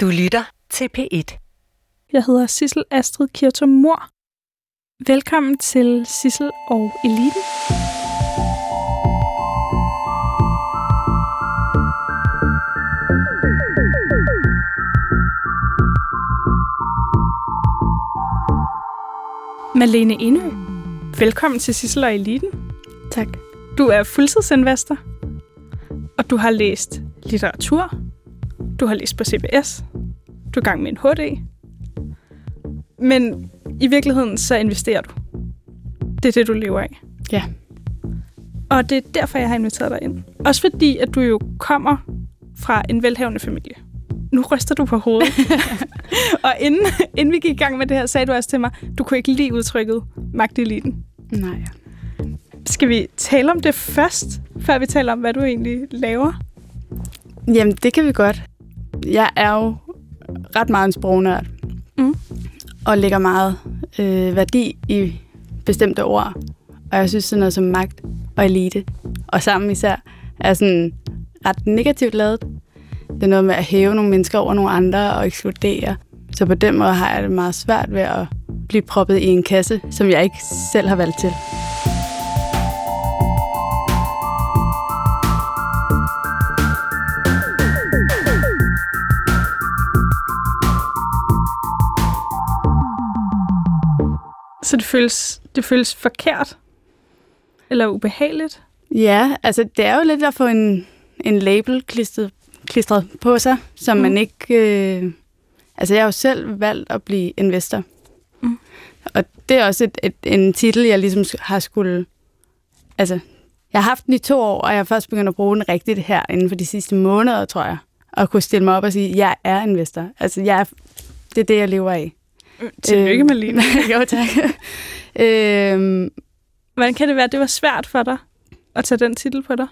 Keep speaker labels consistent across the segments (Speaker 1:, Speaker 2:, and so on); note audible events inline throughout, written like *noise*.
Speaker 1: Du lytter til P1.
Speaker 2: Jeg hedder Sissel Astrid Kirtum Mor. Velkommen til Sissel og Eliten. Malene Indø, velkommen til Sissel og Eliten.
Speaker 3: Tak.
Speaker 2: Du er fuldtidsinvestor, og du har læst litteratur, du har læst på CBS, du er i gang med en HD, men i virkeligheden så investerer du. Det er det, du lever af.
Speaker 3: Ja.
Speaker 2: Og det er derfor, jeg har inviteret dig ind. Også fordi, at du jo kommer fra en velhavende familie. Nu ryster du på hovedet. *laughs* og inden, inden vi gik i gang med det her, sagde du også til mig, du kunne ikke lide udtrykket magteliten.
Speaker 3: Nej.
Speaker 2: Skal vi tale om det først, før vi taler om, hvad du egentlig laver?
Speaker 3: Jamen, det kan vi godt. Jeg er jo ret meget en sprognørd.
Speaker 2: Mm.
Speaker 3: Og lægger meget øh, værdi i bestemte ord. Og jeg synes, sådan noget som magt og elite, og sammen især, er sådan ret negativt lavet. Det er noget med at hæve nogle mennesker over nogle andre og ekskludere. Så på den måde har jeg det meget svært ved at blive proppet i en kasse, som jeg ikke selv har valgt til.
Speaker 2: Så det føles, det føles forkert? Eller ubehageligt?
Speaker 3: Ja, altså det er jo lidt at få en, en label klistret, klistret på sig, som mm. man ikke... Øh, altså jeg har jo selv valgt at blive investor.
Speaker 2: Mm.
Speaker 3: Og det er også et, et, en titel, jeg ligesom har skulle... Altså, jeg har haft den i to år, og jeg har først begyndt at bruge den rigtigt her inden for de sidste måneder, tror jeg. Og kunne stille mig op og sige, jeg er investor. Altså, jeg er, det er det, jeg lever af.
Speaker 2: Tillykke,
Speaker 3: Øh,
Speaker 2: Malene. *laughs*
Speaker 3: jo, tak. øhm,
Speaker 2: Hvordan kan det være, at det var svært for dig at tage den titel på dig?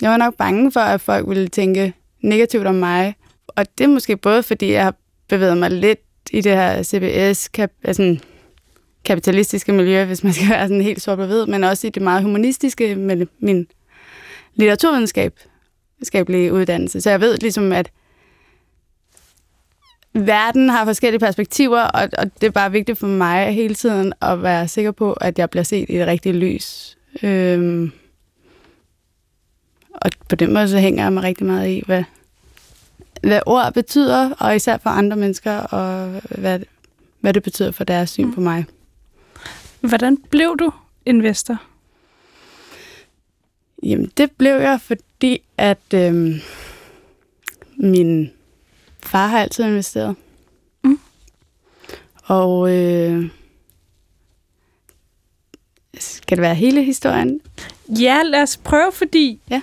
Speaker 3: Jeg var nok bange for, at folk ville tænke negativt om mig. Og det er måske både, fordi jeg har bevæget mig lidt i det her CBS, kap, altså, kapitalistiske miljø, hvis man skal *laughs* være sådan helt sort hvid, men også i det meget humanistiske med min litteraturvidenskabelige uddannelse. Så jeg ved ligesom, at verden har forskellige perspektiver, og, og det er bare vigtigt for mig hele tiden at være sikker på, at jeg bliver set i det rigtige lys. Øhm, og på den måde så hænger jeg mig rigtig meget i, hvad, hvad ord betyder, og især for andre mennesker, og hvad, hvad det betyder for deres syn mm. på mig.
Speaker 2: Hvordan blev du investor?
Speaker 3: Jamen, det blev jeg, fordi at øhm, min far har altid investeret.
Speaker 2: Mm.
Speaker 3: Og øh, skal det være hele historien?
Speaker 2: Ja, lad os prøve, fordi
Speaker 3: Ja.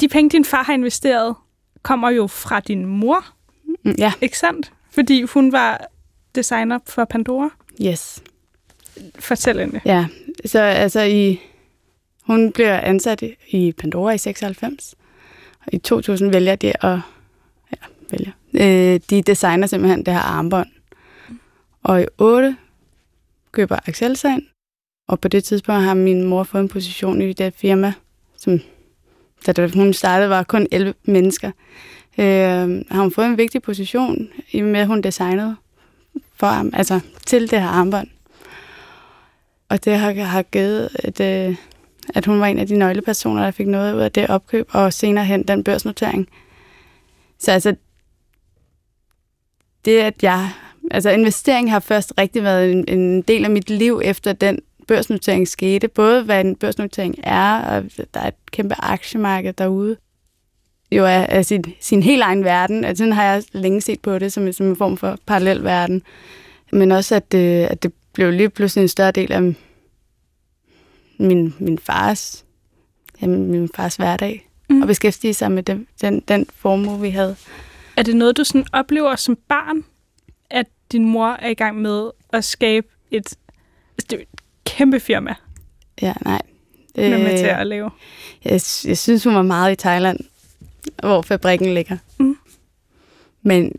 Speaker 2: de penge, din far har investeret, kommer jo fra din mor,
Speaker 3: Mm, Ja,
Speaker 2: ikke sandt? Fordi hun var designer for Pandora.
Speaker 3: yes.
Speaker 2: Fortæl endelig.
Speaker 3: Ja, så altså i, hun bliver ansat i- Pandora i 96, og i 2000 vælger de at, øh, de designer simpelthen det her armbånd. Og i 8 køber Axel sig ind, og på det tidspunkt har min mor fået en position i det firma, som da det- hun startede, var kun 11 mennesker. Øh, har hun fået en vigtig position, i og med at hun designede for ham, altså til det her armbånd. Og det har, har givet, at, øh, at hun var en af de nøglepersoner, der fik noget ud af det opkøb, og senere hen den børsnotering. Så altså, det at jeg, altså investering har først rigtig været en, en del af mit liv, efter den børsnotering skete. Både hvad en børsnotering er, og der er et kæmpe aktiemarked derude. Jo er, er sin, sin helt egen verden. Altså, sådan har jeg længe set på det som, som en form for parallel verden. Men også, at, øh, at det blev lige pludselig en større del af min, min fars, jamen, min fars hverdag.
Speaker 2: Mm.
Speaker 3: Og beskæftige sig med den, den, den formue, vi havde.
Speaker 2: Er det noget, du sådan oplever som barn, at din mor er i gang med at skabe et, altså det er et kæmpe firma,
Speaker 3: Ja, nej.
Speaker 2: øh, med, med til
Speaker 3: Øh,
Speaker 2: at lave?
Speaker 3: jeg, jeg synes, hun var meget i Thailand, hvor fabrikken ligger.
Speaker 2: Mm.
Speaker 3: Men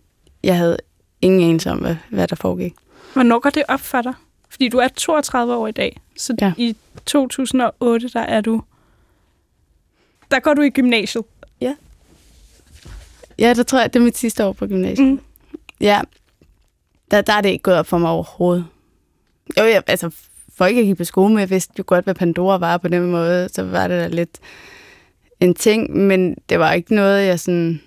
Speaker 3: jeg havde ingen anelse om, hvad, hvad der foregik.
Speaker 2: Hvornår går det op for dig? Fordi du er 32 år i dag, så. Ja. i 2008, der er du... Der går du i gymnasiet.
Speaker 3: Ja. Ja, der tror jeg, det er mit sidste år på gymnasiet.
Speaker 2: Mm.
Speaker 3: Ja, der, der er det ikke gået op for mig overhovedet. Jo, jeg, altså, ikke at gik på skole, men jeg vidste jo godt, hvad Pandora var på den måde, så var det da lidt en ting, men det var ikke noget, jeg sådan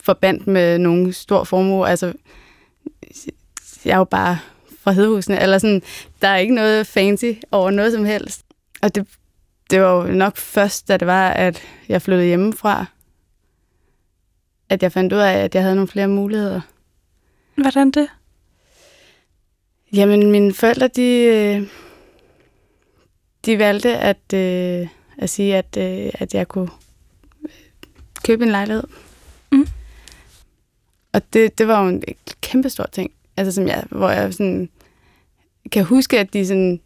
Speaker 3: forbandt med nogen stor formue. Altså, jeg er jo bare fra Hedehusene, eller sådan, der er ikke noget fancy over noget som helst. Og det, det var jo nok først, da det var, at jeg flyttede hjemmefra, at jeg fandt ud af, at jeg havde nogle flere muligheder.
Speaker 2: Hvordan det?
Speaker 3: Jamen, mine forældre, de, øh, de valgte at, øh, at sige, at, øh, at jeg kunne købe en lejlighed.
Speaker 2: Mm.
Speaker 3: Og det, det var jo en kæmpe stor ting. Altså, som jeg, hvor jeg sådan, kan huske, at de sådan,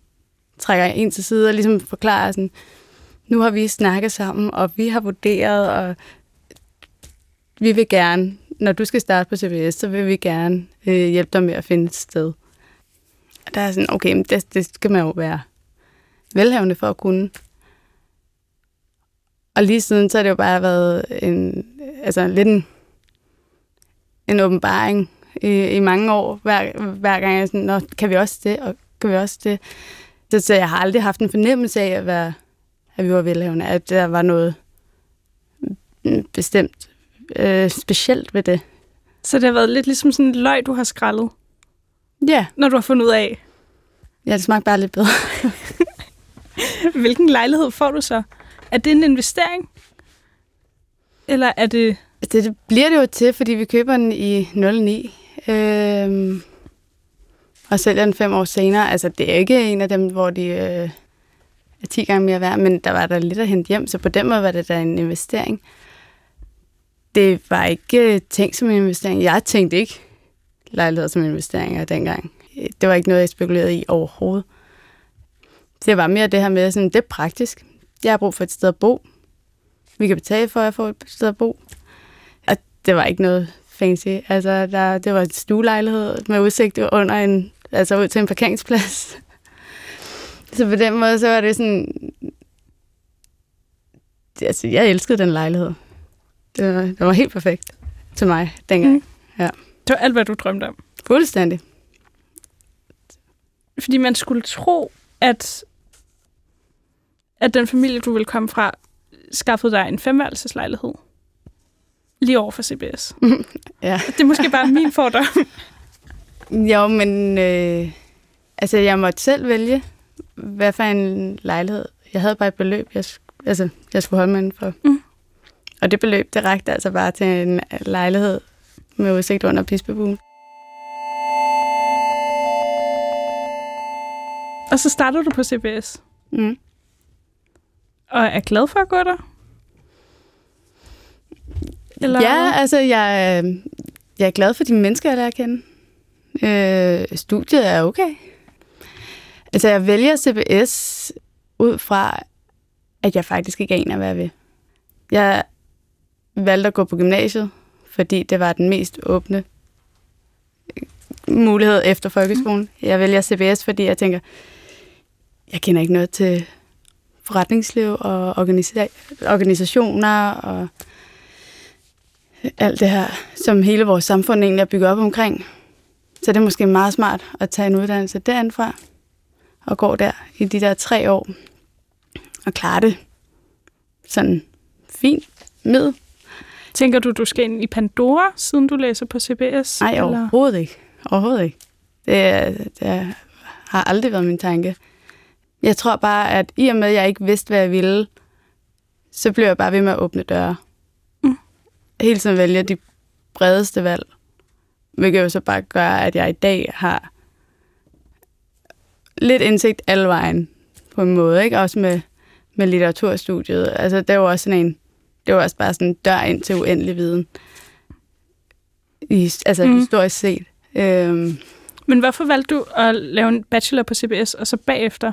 Speaker 3: trækker en til side og ligesom forklarer sådan, nu har vi snakket sammen, og vi har vurderet, og vi vil gerne, når du skal starte på CBS, så vil vi gerne øh, hjælpe dig med at finde et sted. Og der er sådan, okay, men det, det skal man jo være velhavende for at kunne. Og lige siden, så har det jo bare været en, altså lidt en, en åbenbaring i, i mange år, hver, hver gang jeg sådan, Nå, kan vi også det, og kan vi også det. Så, så jeg har aldrig haft en fornemmelse af, at, være, at vi var velhavende, at der var noget bestemt øh, specielt ved det.
Speaker 2: Så det har været lidt ligesom sådan en løg, du har skrællet,
Speaker 3: Ja,
Speaker 2: når du har fundet ud af,
Speaker 3: ja det smagte bare lidt bedre. *laughs*
Speaker 2: hvilken lejlighed får du så? Er det en investering? Eller er det...
Speaker 3: Det, det bliver det jo til, fordi vi køber den i 09. Øhm, og sælger den fem år senere. Altså, det er ikke en af dem, hvor de øh, er 10 gange mere værd, men der var der lidt at hente hjem, så på den måde var det da en investering. Det var ikke øh, tænkt som en investering. Jeg tænkte ikke lejligheder som investeringer dengang. Øh, det var ikke noget, jeg spekulerede i overhovedet. Det var mere det her med, sådan, det er praktisk. Jeg har brug for et sted at bo. Vi kan betale for, at jeg får et sted at bo. Og det var ikke noget fancy. Altså, der, det var en stuelejlighed med udsigt under en, altså ud til en parkeringsplads. Så på den måde, så var det sådan... Altså, jeg elskede den lejlighed. Det var, det var helt perfekt til mig dengang.
Speaker 2: Mm.
Speaker 3: Mm.
Speaker 2: Det var alt, hvad du drømte om.
Speaker 3: Fuldstændig.
Speaker 2: Fordi man skulle tro, at, at den familie, du ville komme fra, skaffede dig en femværelseslejlighed. Lige over for CBS. *laughs*
Speaker 3: Ja.
Speaker 2: Det er måske bare min fordom. *laughs*
Speaker 3: Jo, men øh, altså, jeg måtte selv vælge, hvad for en lejlighed. Jeg havde bare et beløb, jeg, altså, jeg skulle holde mig for.
Speaker 2: Mm.
Speaker 3: Og det beløb, det rækte altså bare til en lejlighed med udsigt under Bispebuen.
Speaker 2: Og så startede du på CBS.
Speaker 3: Mm.
Speaker 2: Og er glad for at gå der? Eller?
Speaker 3: Ja, altså, jeg, øh, jeg er glad for de mennesker, jeg lærer at kende. Øh, studiet er okay. Altså, jeg vælger CBS ud fra, at jeg faktisk ikke aner, hvad jeg vil. Jeg valgte at gå på gymnasiet, fordi det var den mest åbne mulighed efter folkeskolen. Jeg vælger CBS, fordi jeg tænker, jeg kender ikke noget til forretningsliv og organisa- organisationer og alt det her, som hele vores samfund egentlig er bygget op omkring. Så det er måske meget smart at tage en uddannelse derindfra og gå der i de der tre år og klare det sådan fint med.
Speaker 2: Tænker du, du skal ind i Pandora, siden du læser på CBS?
Speaker 3: Nej, overhovedet ikke. Overhovedet ikke. Det, er- det har aldrig været min tanke. Jeg tror bare, at i og med, at jeg ikke vidste, hvad jeg ville, så blev jeg bare ved med at åbne døre.
Speaker 2: Mm.
Speaker 3: Hele tiden vælge de bredeste valg. Hvilket jo så bare gør, at jeg i dag har lidt indsigt alle vejen på en måde. Ikke? Også med, med litteraturstudiet. Altså, det var også sådan en, det var også bare sådan en dør ind til uendelig viden. I, altså
Speaker 2: Mm.
Speaker 3: historisk set. Øhm,
Speaker 2: Men hvorfor valgte du at lave en bachelor på CBS, og så bagefter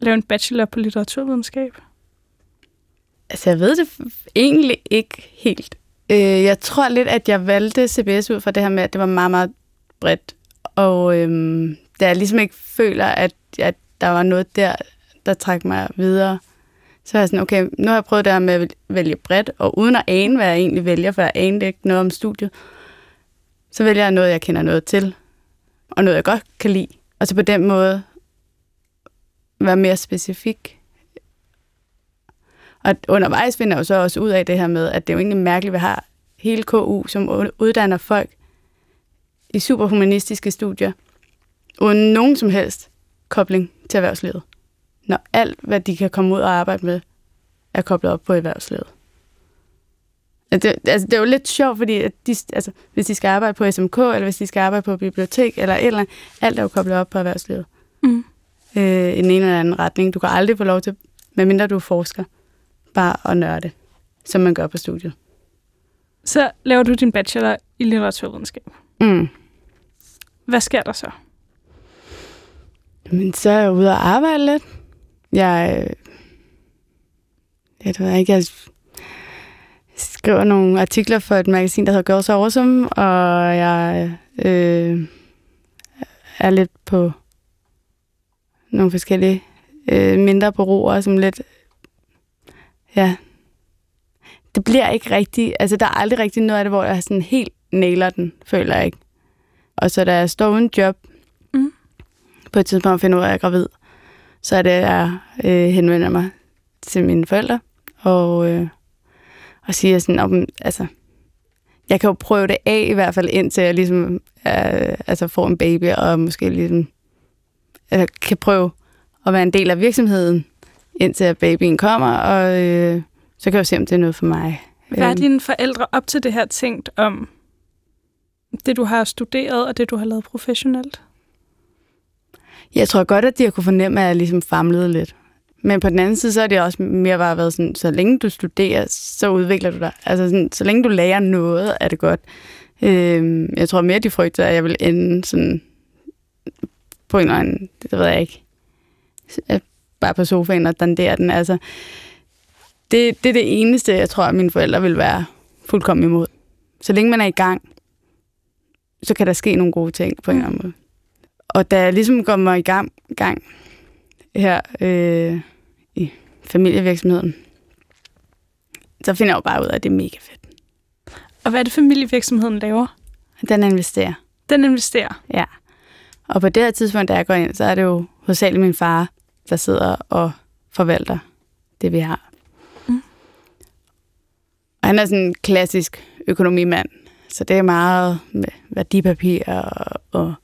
Speaker 2: lave en bachelor på litteraturvidenskab?
Speaker 3: altså, jeg ved det egentlig ikke helt. Øh, jeg tror lidt, at jeg valgte CBS ud fra det her med, at det var meget, meget bredt. Og øhm, da jeg ligesom ikke føler, at, at der var noget der, der trak mig videre, så er jeg sådan, okay, nu har jeg prøvet det her med at vælge bredt, og uden at ane, hvad jeg egentlig vælger, for jeg aner ikke noget om studiet, så vælger jeg noget, jeg kender noget til, og noget, jeg godt kan lide. Og så på den måde være mere specifik. Og undervejs finder jeg jo så også ud af det her med, at det er jo egentlig mærkeligt, at vi har hele KU, som uddanner folk i superhumanistiske studier, uden nogen som helst kobling til erhvervslivet. Når alt, hvad de kan komme ud og arbejde med, er koblet op på erhvervslivet. Det, altså, det er jo lidt sjovt, fordi at de, altså, hvis de skal arbejde på SMK, eller hvis de skal arbejde på bibliotek, eller et eller andet, alt er jo koblet op på erhvervslivet. Mm. Øh, I den ene eller anden retning. Du kan aldrig få lov til, medmindre du forsker, bare at nørde, som man gør på studiet.
Speaker 2: Så laver du din bachelor i litteraturvidenskab.
Speaker 3: Mm.
Speaker 2: Hvad sker der så?
Speaker 3: Men så er jeg ude og arbejde lidt. Jeg, jeg ved ikke, jeg skriver nogle artikler for et magasin, der hedder Girls Awesome, og jeg øh, er lidt på nogle forskellige øh, mindre bureauer, som lidt, ja, det bliver ikke rigtigt, altså der er aldrig rigtig noget af det, hvor jeg sådan helt nailer den, føler jeg ikke. Og så da jeg står uden job, mm. på et tidspunkt finder ud af, at jeg er gravid, så er det, at jeg øh, henvender mig til mine forældre, og, øh, og siger sådan, om, altså, jeg kan jo prøve det af i hvert fald, indtil jeg ligesom øh, altså får en baby, og måske ligesom øh, kan prøve at være en del af virksomheden, indtil babyen kommer, og øh, så kan jeg jo se, om det er noget for mig.
Speaker 2: Hvad er øhm. dine forældre op til det her tænkt om det, du har studeret, og det, du har lavet professionelt?
Speaker 3: Jeg tror godt, at de har kunne fornemme, at jeg ligesom famlede lidt. Men på den anden side, så er det også mere bare været sådan, så længe du studerer, så udvikler du dig. Altså sådan, så længe du lærer noget, er det godt. Øh, jeg tror mere, de frygter, at jeg vil ende sådan på en eller anden, det ved jeg ikke, bare på sofaen og dandere den. Altså, det, det er det eneste, jeg tror, at mine forældre vil være fuldkommen imod. Så længe man er i gang, så kan der ske nogle gode ting på en eller anden måde. Og da jeg ligesom kommer i gang, gang her øh, i familievirksomheden, så finder jeg jo bare ud af, at det er mega fedt.
Speaker 2: Og hvad er det, familievirksomheden laver?
Speaker 3: Den investerer.
Speaker 2: Den investerer?
Speaker 3: Ja. Og på det her tidspunkt, da jeg går ind, så er det jo hovedsageligt min far, der sidder og forvalter det, vi har. Mm. Og han er sådan en klassisk økonomimand, så det er meget med værdipapir og, og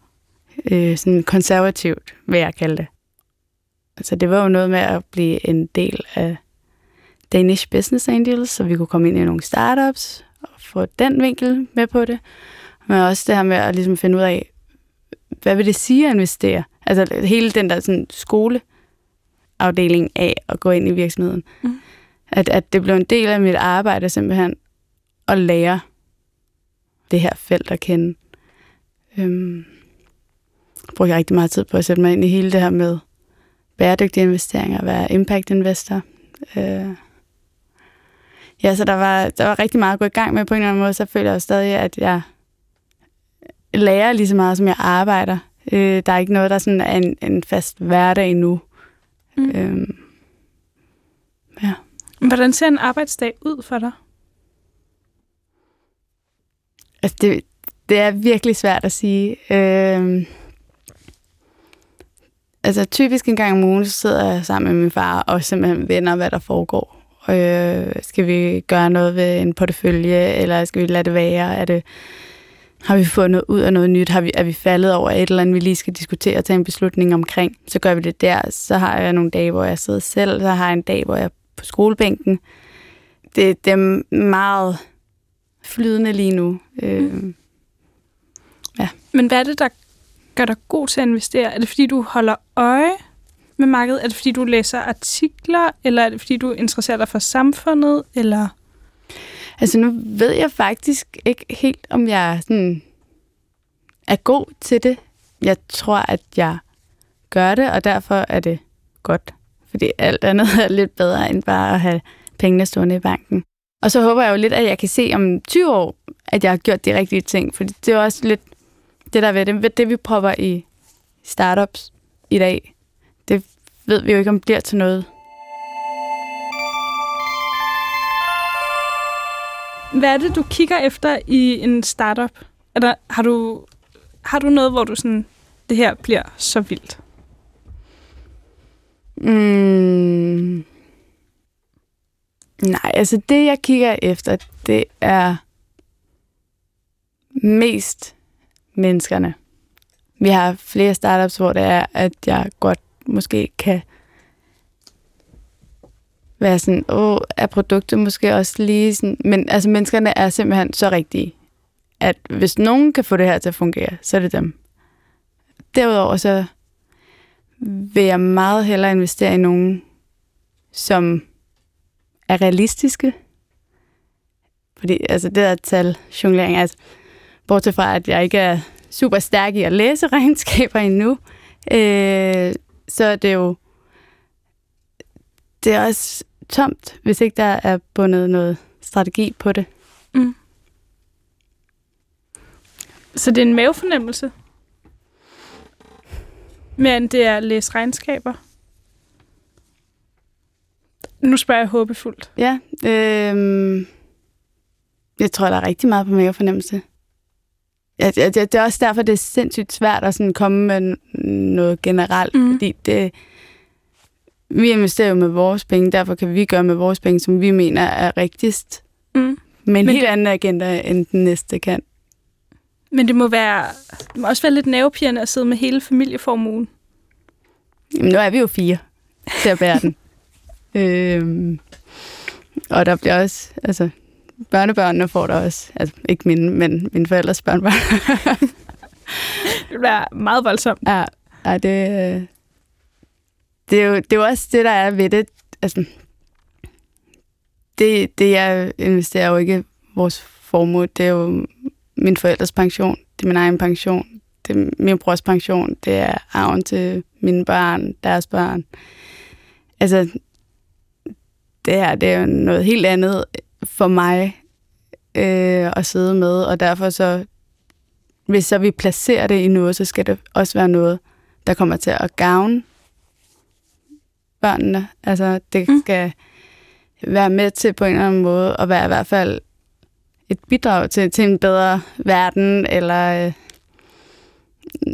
Speaker 3: øh, sådan konservativt, vil jeg kalde det. Altså det var jo noget med at blive en del af Danish Business Angels, så vi kunne komme ind i nogle startups og få den vinkel med på det. Men også det her med at ligesom finde ud af, hvad vil det sige at investere? Altså hele den der sådan skoleafdeling af at gå ind i virksomheden. Mm. At, at det blev en del af mit arbejde simpelthen at lære det her felt at kende. Øhm, bruger jeg rigtig meget tid på at sætte mig ind i hele det her med bæredygtige investeringer, være impact investor. Øh, ja, så der var, der var rigtig meget at gå i gang med på en eller anden måde, så føler jeg stadig, at jeg lærer lige så meget, som jeg arbejder. Øh, der er ikke noget, der sådan er en, en fast hverdag endnu. Mm. Øhm,
Speaker 2: ja. Hvordan ser en arbejdsdag ud for dig?
Speaker 3: Altså, det, det er virkelig svært at sige. Øh, altså, typisk en gang om ugen, så sidder jeg sammen med min far og simpelthen vender, hvad der foregår. Øh, skal vi gøre noget ved en portefølje, eller skal vi lade det være? Er det, har vi fået noget ud af noget nyt? Har vi, er vi faldet over et eller andet, vi lige skal diskutere og tage en beslutning omkring? Så gør vi det der. Så har jeg nogle dage, hvor jeg sidder selv. Så har jeg en dag, hvor jeg er på skolebænken. Det, det er meget flydende lige nu. Øh, mm.
Speaker 2: ja. Men hvad er det, der gør dig god til at investere? Er det, fordi du holder øje med markedet? Er det, fordi du læser artikler? Eller er det, fordi du interesserer dig for samfundet? Eller...
Speaker 3: Altså, nu ved jeg faktisk ikke helt, om jeg sådan er god til det. Jeg tror, at jeg gør det, og derfor er det godt. Fordi alt andet er lidt bedre, end bare at have pengene stående i banken. Og så håber jeg jo lidt, at jeg kan se om 20 år, at jeg har gjort de rigtige ting. For det er også lidt det der ved det, det vi prøver i startups i dag, det ved vi jo ikke, om det bliver til noget.
Speaker 2: Hvad er det, du kigger efter i en startup? Er der, har, du, har du noget, hvor du sådan, det her bliver så vildt?
Speaker 3: Mm. Nej, altså det, jeg kigger efter, det er mest menneskerne. Vi har flere startups, hvor det er, at jeg godt måske kan være sådan, åh, er produktet måske også lige sådan... Men altså, menneskerne er simpelthen så rigtige, at hvis nogen kan få det her til at fungere, så er det dem. Derudover så vil jeg meget hellere investere i nogen, som er realistiske. Fordi altså, det der tal jonglering, altså, bortset fra, at jeg ikke er super stærk i at læse *laughs* regnskaber endnu, øh, så er det jo det er også tomt, hvis ikke der er bundet noget strategi på det.
Speaker 2: Mm. Så det er en mavefornemmelse? Men det er at læse regnskaber? Nu spørger jeg håbefuldt.
Speaker 3: Ja, øh, jeg tror, der er rigtig meget på mavefornemmelse. Ja, det, det er også derfor, det er sindssygt svært at sådan komme med noget generelt, mm. fordi det, vi investerer jo med vores penge, derfor kan vi gøre med vores penge, som vi mener er rigtigst. Mm. Men, Men helt det... anden agenda, end den næste kan.
Speaker 2: Men det må, være, det må også være lidt nervepirrende at sidde med hele familieformuen.
Speaker 3: Jamen, nu er vi jo fire til at bære den. *laughs* øhm, og der bliver også, altså, børnebørnene får der også, altså ikke mine, men mine forældres børnebørn. *laughs*
Speaker 2: det bliver meget voldsomt.
Speaker 3: Ja, ja det, det, er jo, det er jo også det, der er ved det. Altså, det, det jeg investerer jo ikke vores formue, det er jo min forældres pension, det er min egen pension, det er min brors pension, det er arven til mine børn, deres børn. Altså, det her, det er jo noget helt andet for mig øh, at sidde med, og derfor så, hvis så vi placerer det i noget, så skal det også være noget, der kommer til at gavne børnene. Altså, det mm. skal være med til på en eller anden måde at være i hvert fald et bidrag til, til en bedre verden, eller øh,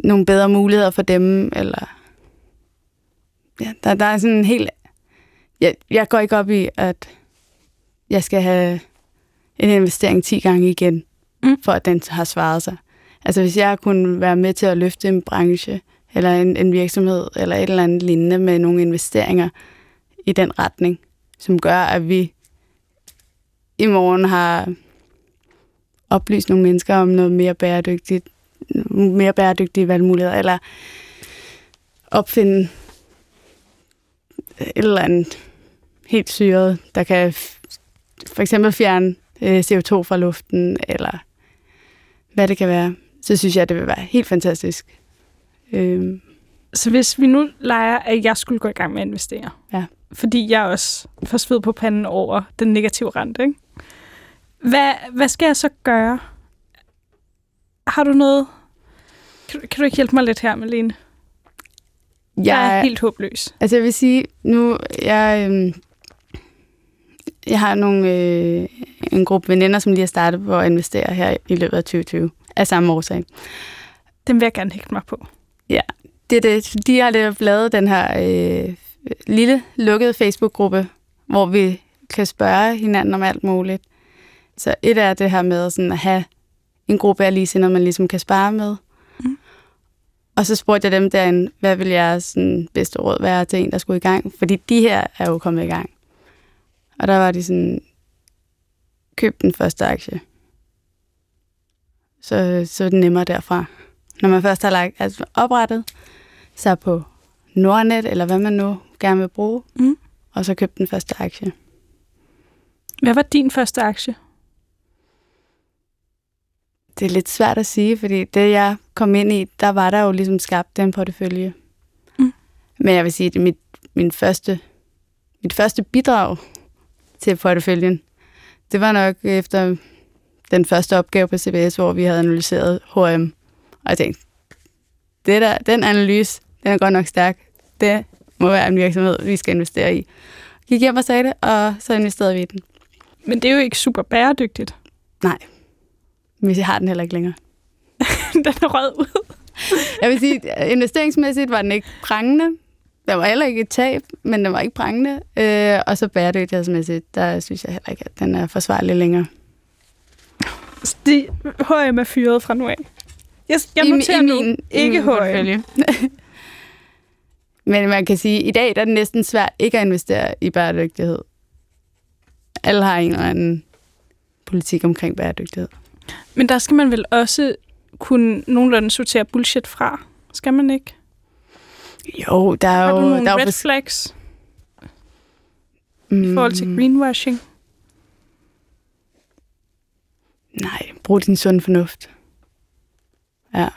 Speaker 3: nogle bedre muligheder for dem, eller ja, der, der er sådan en helt... Jeg, jeg går ikke op i, at jeg skal have en investering 10 gange igen, mm. for at den har svaret sig. Altså hvis jeg kunne være med til at løfte en branche, eller en, en virksomhed, eller et eller andet lignende med nogle investeringer i den retning, som gør, at vi i morgen har oplyst nogle mennesker om noget mere bæredygtigt, mere bæredygtige valgmuligheder, eller opfinde et eller andet helt syret, der kan for eksempel fjerne øh, CO2 fra luften, eller hvad det kan være, så synes jeg, det vil være helt fantastisk.
Speaker 2: Øhm. Så hvis vi nu leger, at jeg skulle gå i gang med at investere,
Speaker 3: ja.
Speaker 2: fordi jeg også får sved på panden over den negative rente, ikke? Hvad, hvad skal jeg så gøre? Har du noget? Kan, kan du ikke hjælpe mig lidt her, Malene? Jeg, jeg er helt håbløs.
Speaker 3: Altså jeg vil sige, nu jeg, øh, jeg har nogle, øh, en gruppe veninder, som lige har startet på at investere her i løbet af 2020, af samme årsag.
Speaker 2: Dem vil jeg gerne hægte mig på.
Speaker 3: Ja, det det. De har lavet den her øh, lille, lukkede Facebook-gruppe, hvor vi kan spørge hinanden om alt muligt. Så et er det her med sådan at have en gruppe af ligesindede, man ligesom kan spare med. Mm. Og så spurgte jeg dem derinde, hvad vil jeg sådan bedste råd være til en, der skulle i gang? Fordi de her er jo kommet i gang. Og der var de sådan, køb den første aktie. Så, så er det nemmere derfra. Når man først har lagt, altså oprettet sig på Nordnet, eller hvad man nu gerne vil bruge, mm. og så køb den første aktie.
Speaker 2: Hvad var din første aktie?
Speaker 3: Det er lidt svært at sige, fordi det, jeg kom ind i, der var der jo ligesom skabt den portefølje. Mm. Men jeg vil sige, at mit, min første, mit første bidrag til porteføljen, det var nok efter den første opgave på CBS, hvor vi havde analyseret H&M. Og jeg tænkte, det der, den analyse, den er godt nok stærk. Det må være en virksomhed, vi skal investere i. Gik hjem og sagde det, og så investerede vi i den.
Speaker 2: Men det er jo ikke super bæredygtigt.
Speaker 3: Nej, vi har den heller ikke længere. *laughs*
Speaker 2: den er røget ud.
Speaker 3: Jeg vil sige, investeringsmæssigt var den ikke prangende. Der var heller ikke et tab, men den var ikke prangende. Øh, og så bæredygtighedsmæssigt, der synes jeg heller ikke, at den er forsvarlig længere.
Speaker 2: De H&M er fyret fra nu af. Jeg, jeg
Speaker 3: I-
Speaker 2: noterer
Speaker 3: i
Speaker 2: nu
Speaker 3: min- i
Speaker 2: ikke H&M.
Speaker 3: portefølje. Men man kan sige, at i dag der er det næsten svært ikke at investere i bæredygtighed. Alle har en eller anden politik omkring bæredygtighed.
Speaker 2: Men der skal man vel også kunne nogenlunde sortere bullshit fra. Skal man ikke?
Speaker 3: Jo, der er
Speaker 2: Har
Speaker 3: jo...
Speaker 2: du nogle
Speaker 3: der er
Speaker 2: red
Speaker 3: fors-
Speaker 2: flags
Speaker 3: mm,
Speaker 2: i forhold til greenwashing?
Speaker 3: Nej, brug din sund fornuft. Ja.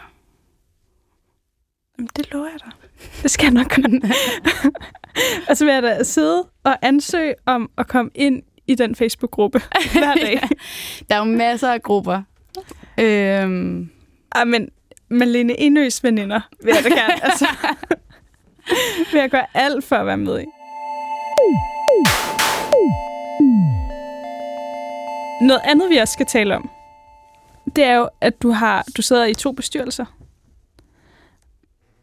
Speaker 2: Jamen, det lover jeg dig. Det skal jeg nok gøre. *laughs* og så vil jeg da sidde og ansøge om at komme ind i den Facebook-gruppe *laughs* hver dag.
Speaker 3: Der er jo masser af grupper. Øhm,
Speaker 2: Ej, men Malene Enøs veninder vil jeg da gerne. altså, *laughs* *laughs* vil jeg gøre alt for at være med i. Noget andet, vi også skal tale om, det er jo, at du har du sidder i to bestyrelser.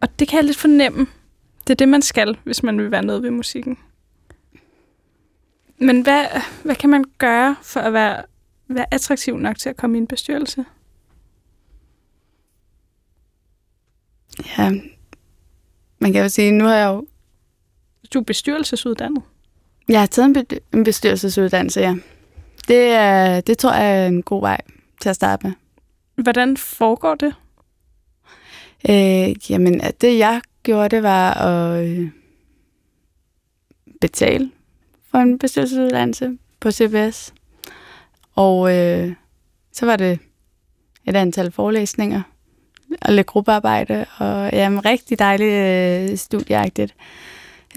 Speaker 2: Og det kan jeg lidt fornemme. Det er det, man skal, hvis man vil være noget ved musikken. Men hvad, hvad kan man gøre for at være, være attraktiv nok til at komme i en bestyrelse?
Speaker 3: ja. Man kan jo sige, nu har jeg jo
Speaker 2: Du er bestyrelsesuddannet.
Speaker 3: jeg har taget en, be- en bestyrelsesuddannelse, ja. Det, er, det tror jeg er en god vej til at starte med.
Speaker 2: Hvordan foregår det?
Speaker 3: Øh, jamen, det jeg gjorde, det var at øh, betale for en bestyrelsesuddannelse på CBS. Og øh, så var det et antal forelæsninger og lidt gruppearbejde, og jamen, rigtig dejligt øh, studieagtigt.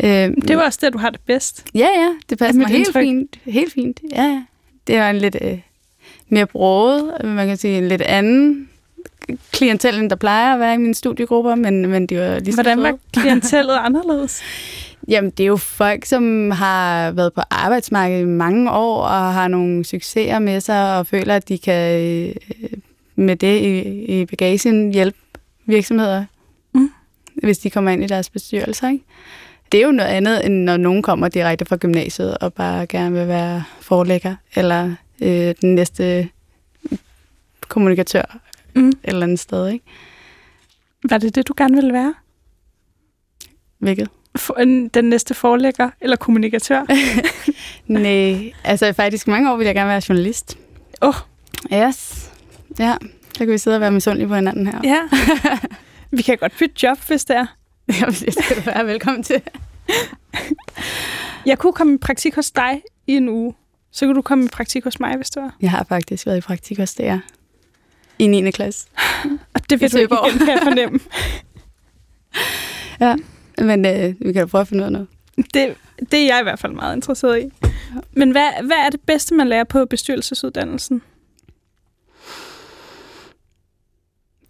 Speaker 3: Øh,
Speaker 2: Det var også der, du har det bedst.
Speaker 3: Ja, ja, det passer mig helt
Speaker 2: indtryk.
Speaker 3: fint. Helt fint, ja, ja. Det var en lidt øh, mere broget, man kan sige en lidt anden klientel, end der plejer at være i mine studiegrupper, men, men de var lige så
Speaker 2: Hvordan var *laughs* klientellet anderledes?
Speaker 3: Jamen, det er jo folk, som har været på arbejdsmarkedet i mange år, og har nogle succeser med sig, og føler, at de kan øh, med det i, i bagagen hjælpe virksomheder,
Speaker 2: Mm.
Speaker 3: hvis de kommer ind i deres bestyrelser. Ikke? Det er jo noget andet, end når nogen kommer direkte fra gymnasiet og bare gerne vil være forlægger, eller øh, den næste kommunikatør
Speaker 2: Mm.
Speaker 3: et eller andet sted. Ikke?
Speaker 2: Var det det, du gerne ville være?
Speaker 3: Hvilket?
Speaker 2: For, en- den næste forlægger eller kommunikatør? *laughs*
Speaker 3: Nej, altså faktisk mange år ville jeg gerne være journalist.
Speaker 2: Åh,
Speaker 3: Yes. Ja, så kan vi sidde og være misundelige på hinanden her.
Speaker 2: ja. *laughs* Vi kan godt bytte job, hvis det er.
Speaker 3: Jamen, det skal du være velkommen til.
Speaker 2: Jeg kunne komme i praktik hos dig i en uge. Så kunne du komme i praktik hos mig, hvis det var.
Speaker 3: Jeg har faktisk været i praktik hos DR i 9. klasse.
Speaker 2: Og det vil du ikke igen, kan jeg fornemme. *laughs*
Speaker 3: Ja, men øh, vi kan da prøve at finde ud af noget.
Speaker 2: Det, det er jeg i hvert fald meget interesseret i. Men hvad, hvad er det bedste, man lærer på bestyrelsesuddannelsen?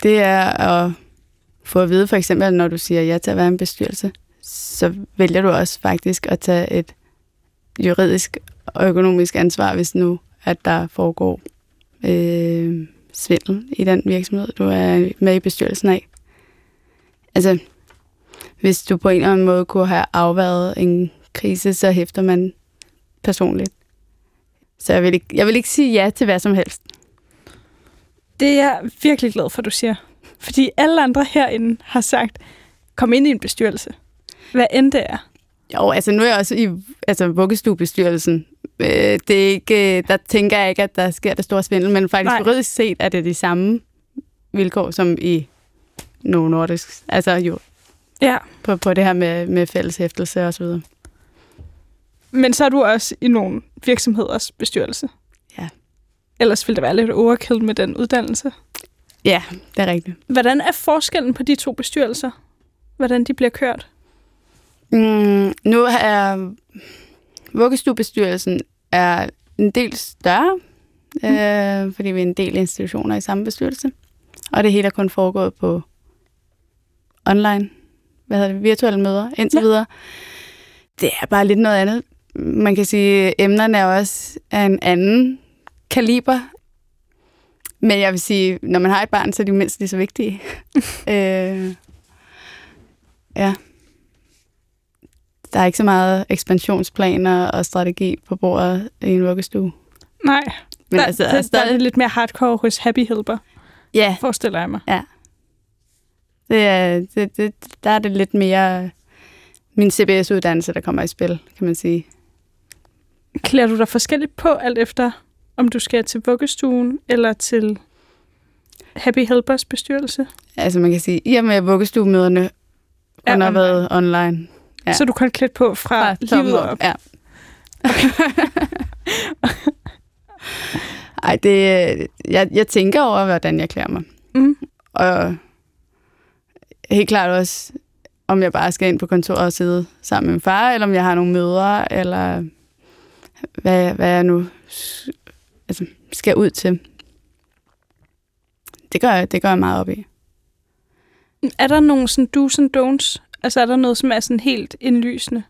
Speaker 3: Det er at få at vide, for eksempel, at når du siger ja til at være en bestyrelse, så vælger du også faktisk at tage et juridisk og økonomisk ansvar, hvis nu, at der foregår øh, svindel i den virksomhed, du er med i bestyrelsen af. Altså, hvis du på en eller anden måde kunne have afværet en krise, så hæfter man personligt. Så jeg vil, ikke, jeg vil ikke sige ja til hvad som helst.
Speaker 2: Det er jeg virkelig glad for, du siger. Fordi alle andre herinde har sagt, kom ind i en bestyrelse. Hvad end det er.
Speaker 3: Jo, altså nu er jeg også i altså, vuggestuebestyrelsen. Øh, det er ikke, øh, der tænker jeg ikke, at der sker det store svindel, men faktisk
Speaker 2: Nej.
Speaker 3: juridisk set er det de samme vilkår som i Novo Nordisk. Altså jo,
Speaker 2: Ja.
Speaker 3: på, på det her med, med fælles hæftelse og så videre.
Speaker 2: Men så er du også i nogle virksomheders bestyrelse. Ellers ville det være lidt overkill med den uddannelse.
Speaker 3: Ja, det er rigtigt.
Speaker 2: Hvordan er forskellen på de to bestyrelser? Hvordan de bliver kørt?
Speaker 3: Mm, nu er vuggestuebestyrelsen er en del større, mm. øh, fordi vi er en del institutioner i samme bestyrelse. Og det hele er kun foregået på online, hvad hedder det, virtuelle møder indtil
Speaker 2: Ja.
Speaker 3: ja. videre. Det er bare lidt noget andet. Man kan sige, at emnerne er også af en anden kaliber. Men jeg vil sige, når man har et barn, så er de mindst lige så vigtige. *laughs* øh, ja. Der er ikke så meget ekspansionsplaner og strategi på bordet i en vuggestue.
Speaker 2: Nej,
Speaker 3: Men
Speaker 2: der,
Speaker 3: altså, der
Speaker 2: der,
Speaker 3: er
Speaker 2: der er lidt mere hardcore hos Happy Helper,
Speaker 3: Ja,
Speaker 2: forestiller jeg mig.
Speaker 3: det er, det, det, der er det lidt mere min CBS-uddannelse, der kommer i spil, kan man sige.
Speaker 2: Klæder du dig forskelligt på, alt efter om du skal til vuggestuen eller til Happy Helpers bestyrelse?
Speaker 3: Altså man kan sige, i og med vuggestuemøderne
Speaker 2: Er
Speaker 3: kun har
Speaker 2: online.
Speaker 3: været online. Ja.
Speaker 2: Så du kan klæde på fra, fra livet op.
Speaker 3: Ja. *laughs* Ej, det, jeg, jeg tænker over, hvordan jeg klæder mig.
Speaker 2: Mm.
Speaker 3: Og helt klart også, om jeg bare skal ind på kontoret og sidde sammen med min far, eller om jeg har nogle møder, eller hvad, hvad jeg nu skal ud til. Det gør, jeg, det gør jeg meget op i.
Speaker 2: Er der nogle sådan do's and don'ts? Altså er der noget, som er sådan helt indlysende?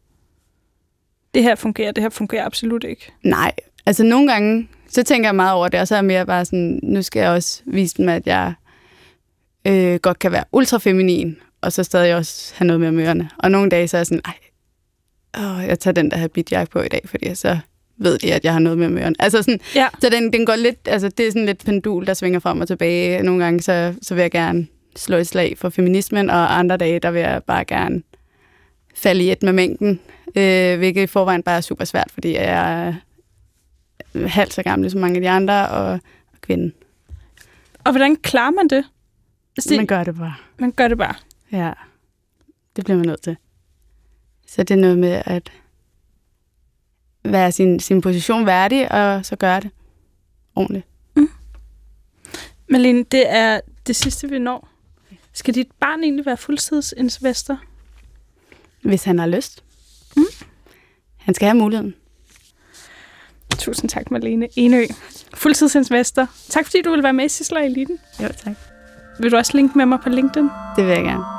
Speaker 2: Det her fungerer, det her fungerer absolut ikke.
Speaker 3: Nej, altså nogle gange, så tænker jeg meget over det, og så er jeg mere bare sådan, nu skal jeg også vise dem, at jeg øh, godt kan være ultrafeminin, og så stadig også have noget med om ørerne. Og nogle dage, så er jeg sådan, ej, åh, jeg tager den der habitjakke på i dag, fordi så ved de, at jeg har noget med om ørerne. Altså sådan,
Speaker 2: Ja.
Speaker 3: så den, den går lidt, altså det er sådan lidt pendul, der svinger frem og tilbage. Nogle gange, så, så vil jeg gerne slå et slag for feminismen, og andre dage, der vil jeg bare gerne falde i et med mængden, øh, hvilket i forvejen bare er super svært, fordi jeg er halvt så gammel som mange af de andre, og, og kvinden.
Speaker 2: Og hvordan klarer man det? Altså, det
Speaker 3: Man gør det bare.
Speaker 2: man gør det bare.
Speaker 3: Ja, det bliver man nødt til. Så det er noget med at være sin, sin position værdig, og så gøre det ordentligt.
Speaker 2: Malene, det er det sidste, vi når. Skal dit barn egentlig være fuldtidsinvestor?
Speaker 3: Hvis han har lyst. Mm. Han skal have muligheden.
Speaker 2: Tusind tak, Malene Enø. Fuldtidsinvestor. Tak, fordi du vil være med i Sisler Eliten.
Speaker 3: Jo, tak.
Speaker 2: Vil du også linke med mig på LinkedIn?
Speaker 3: Det vil jeg gerne.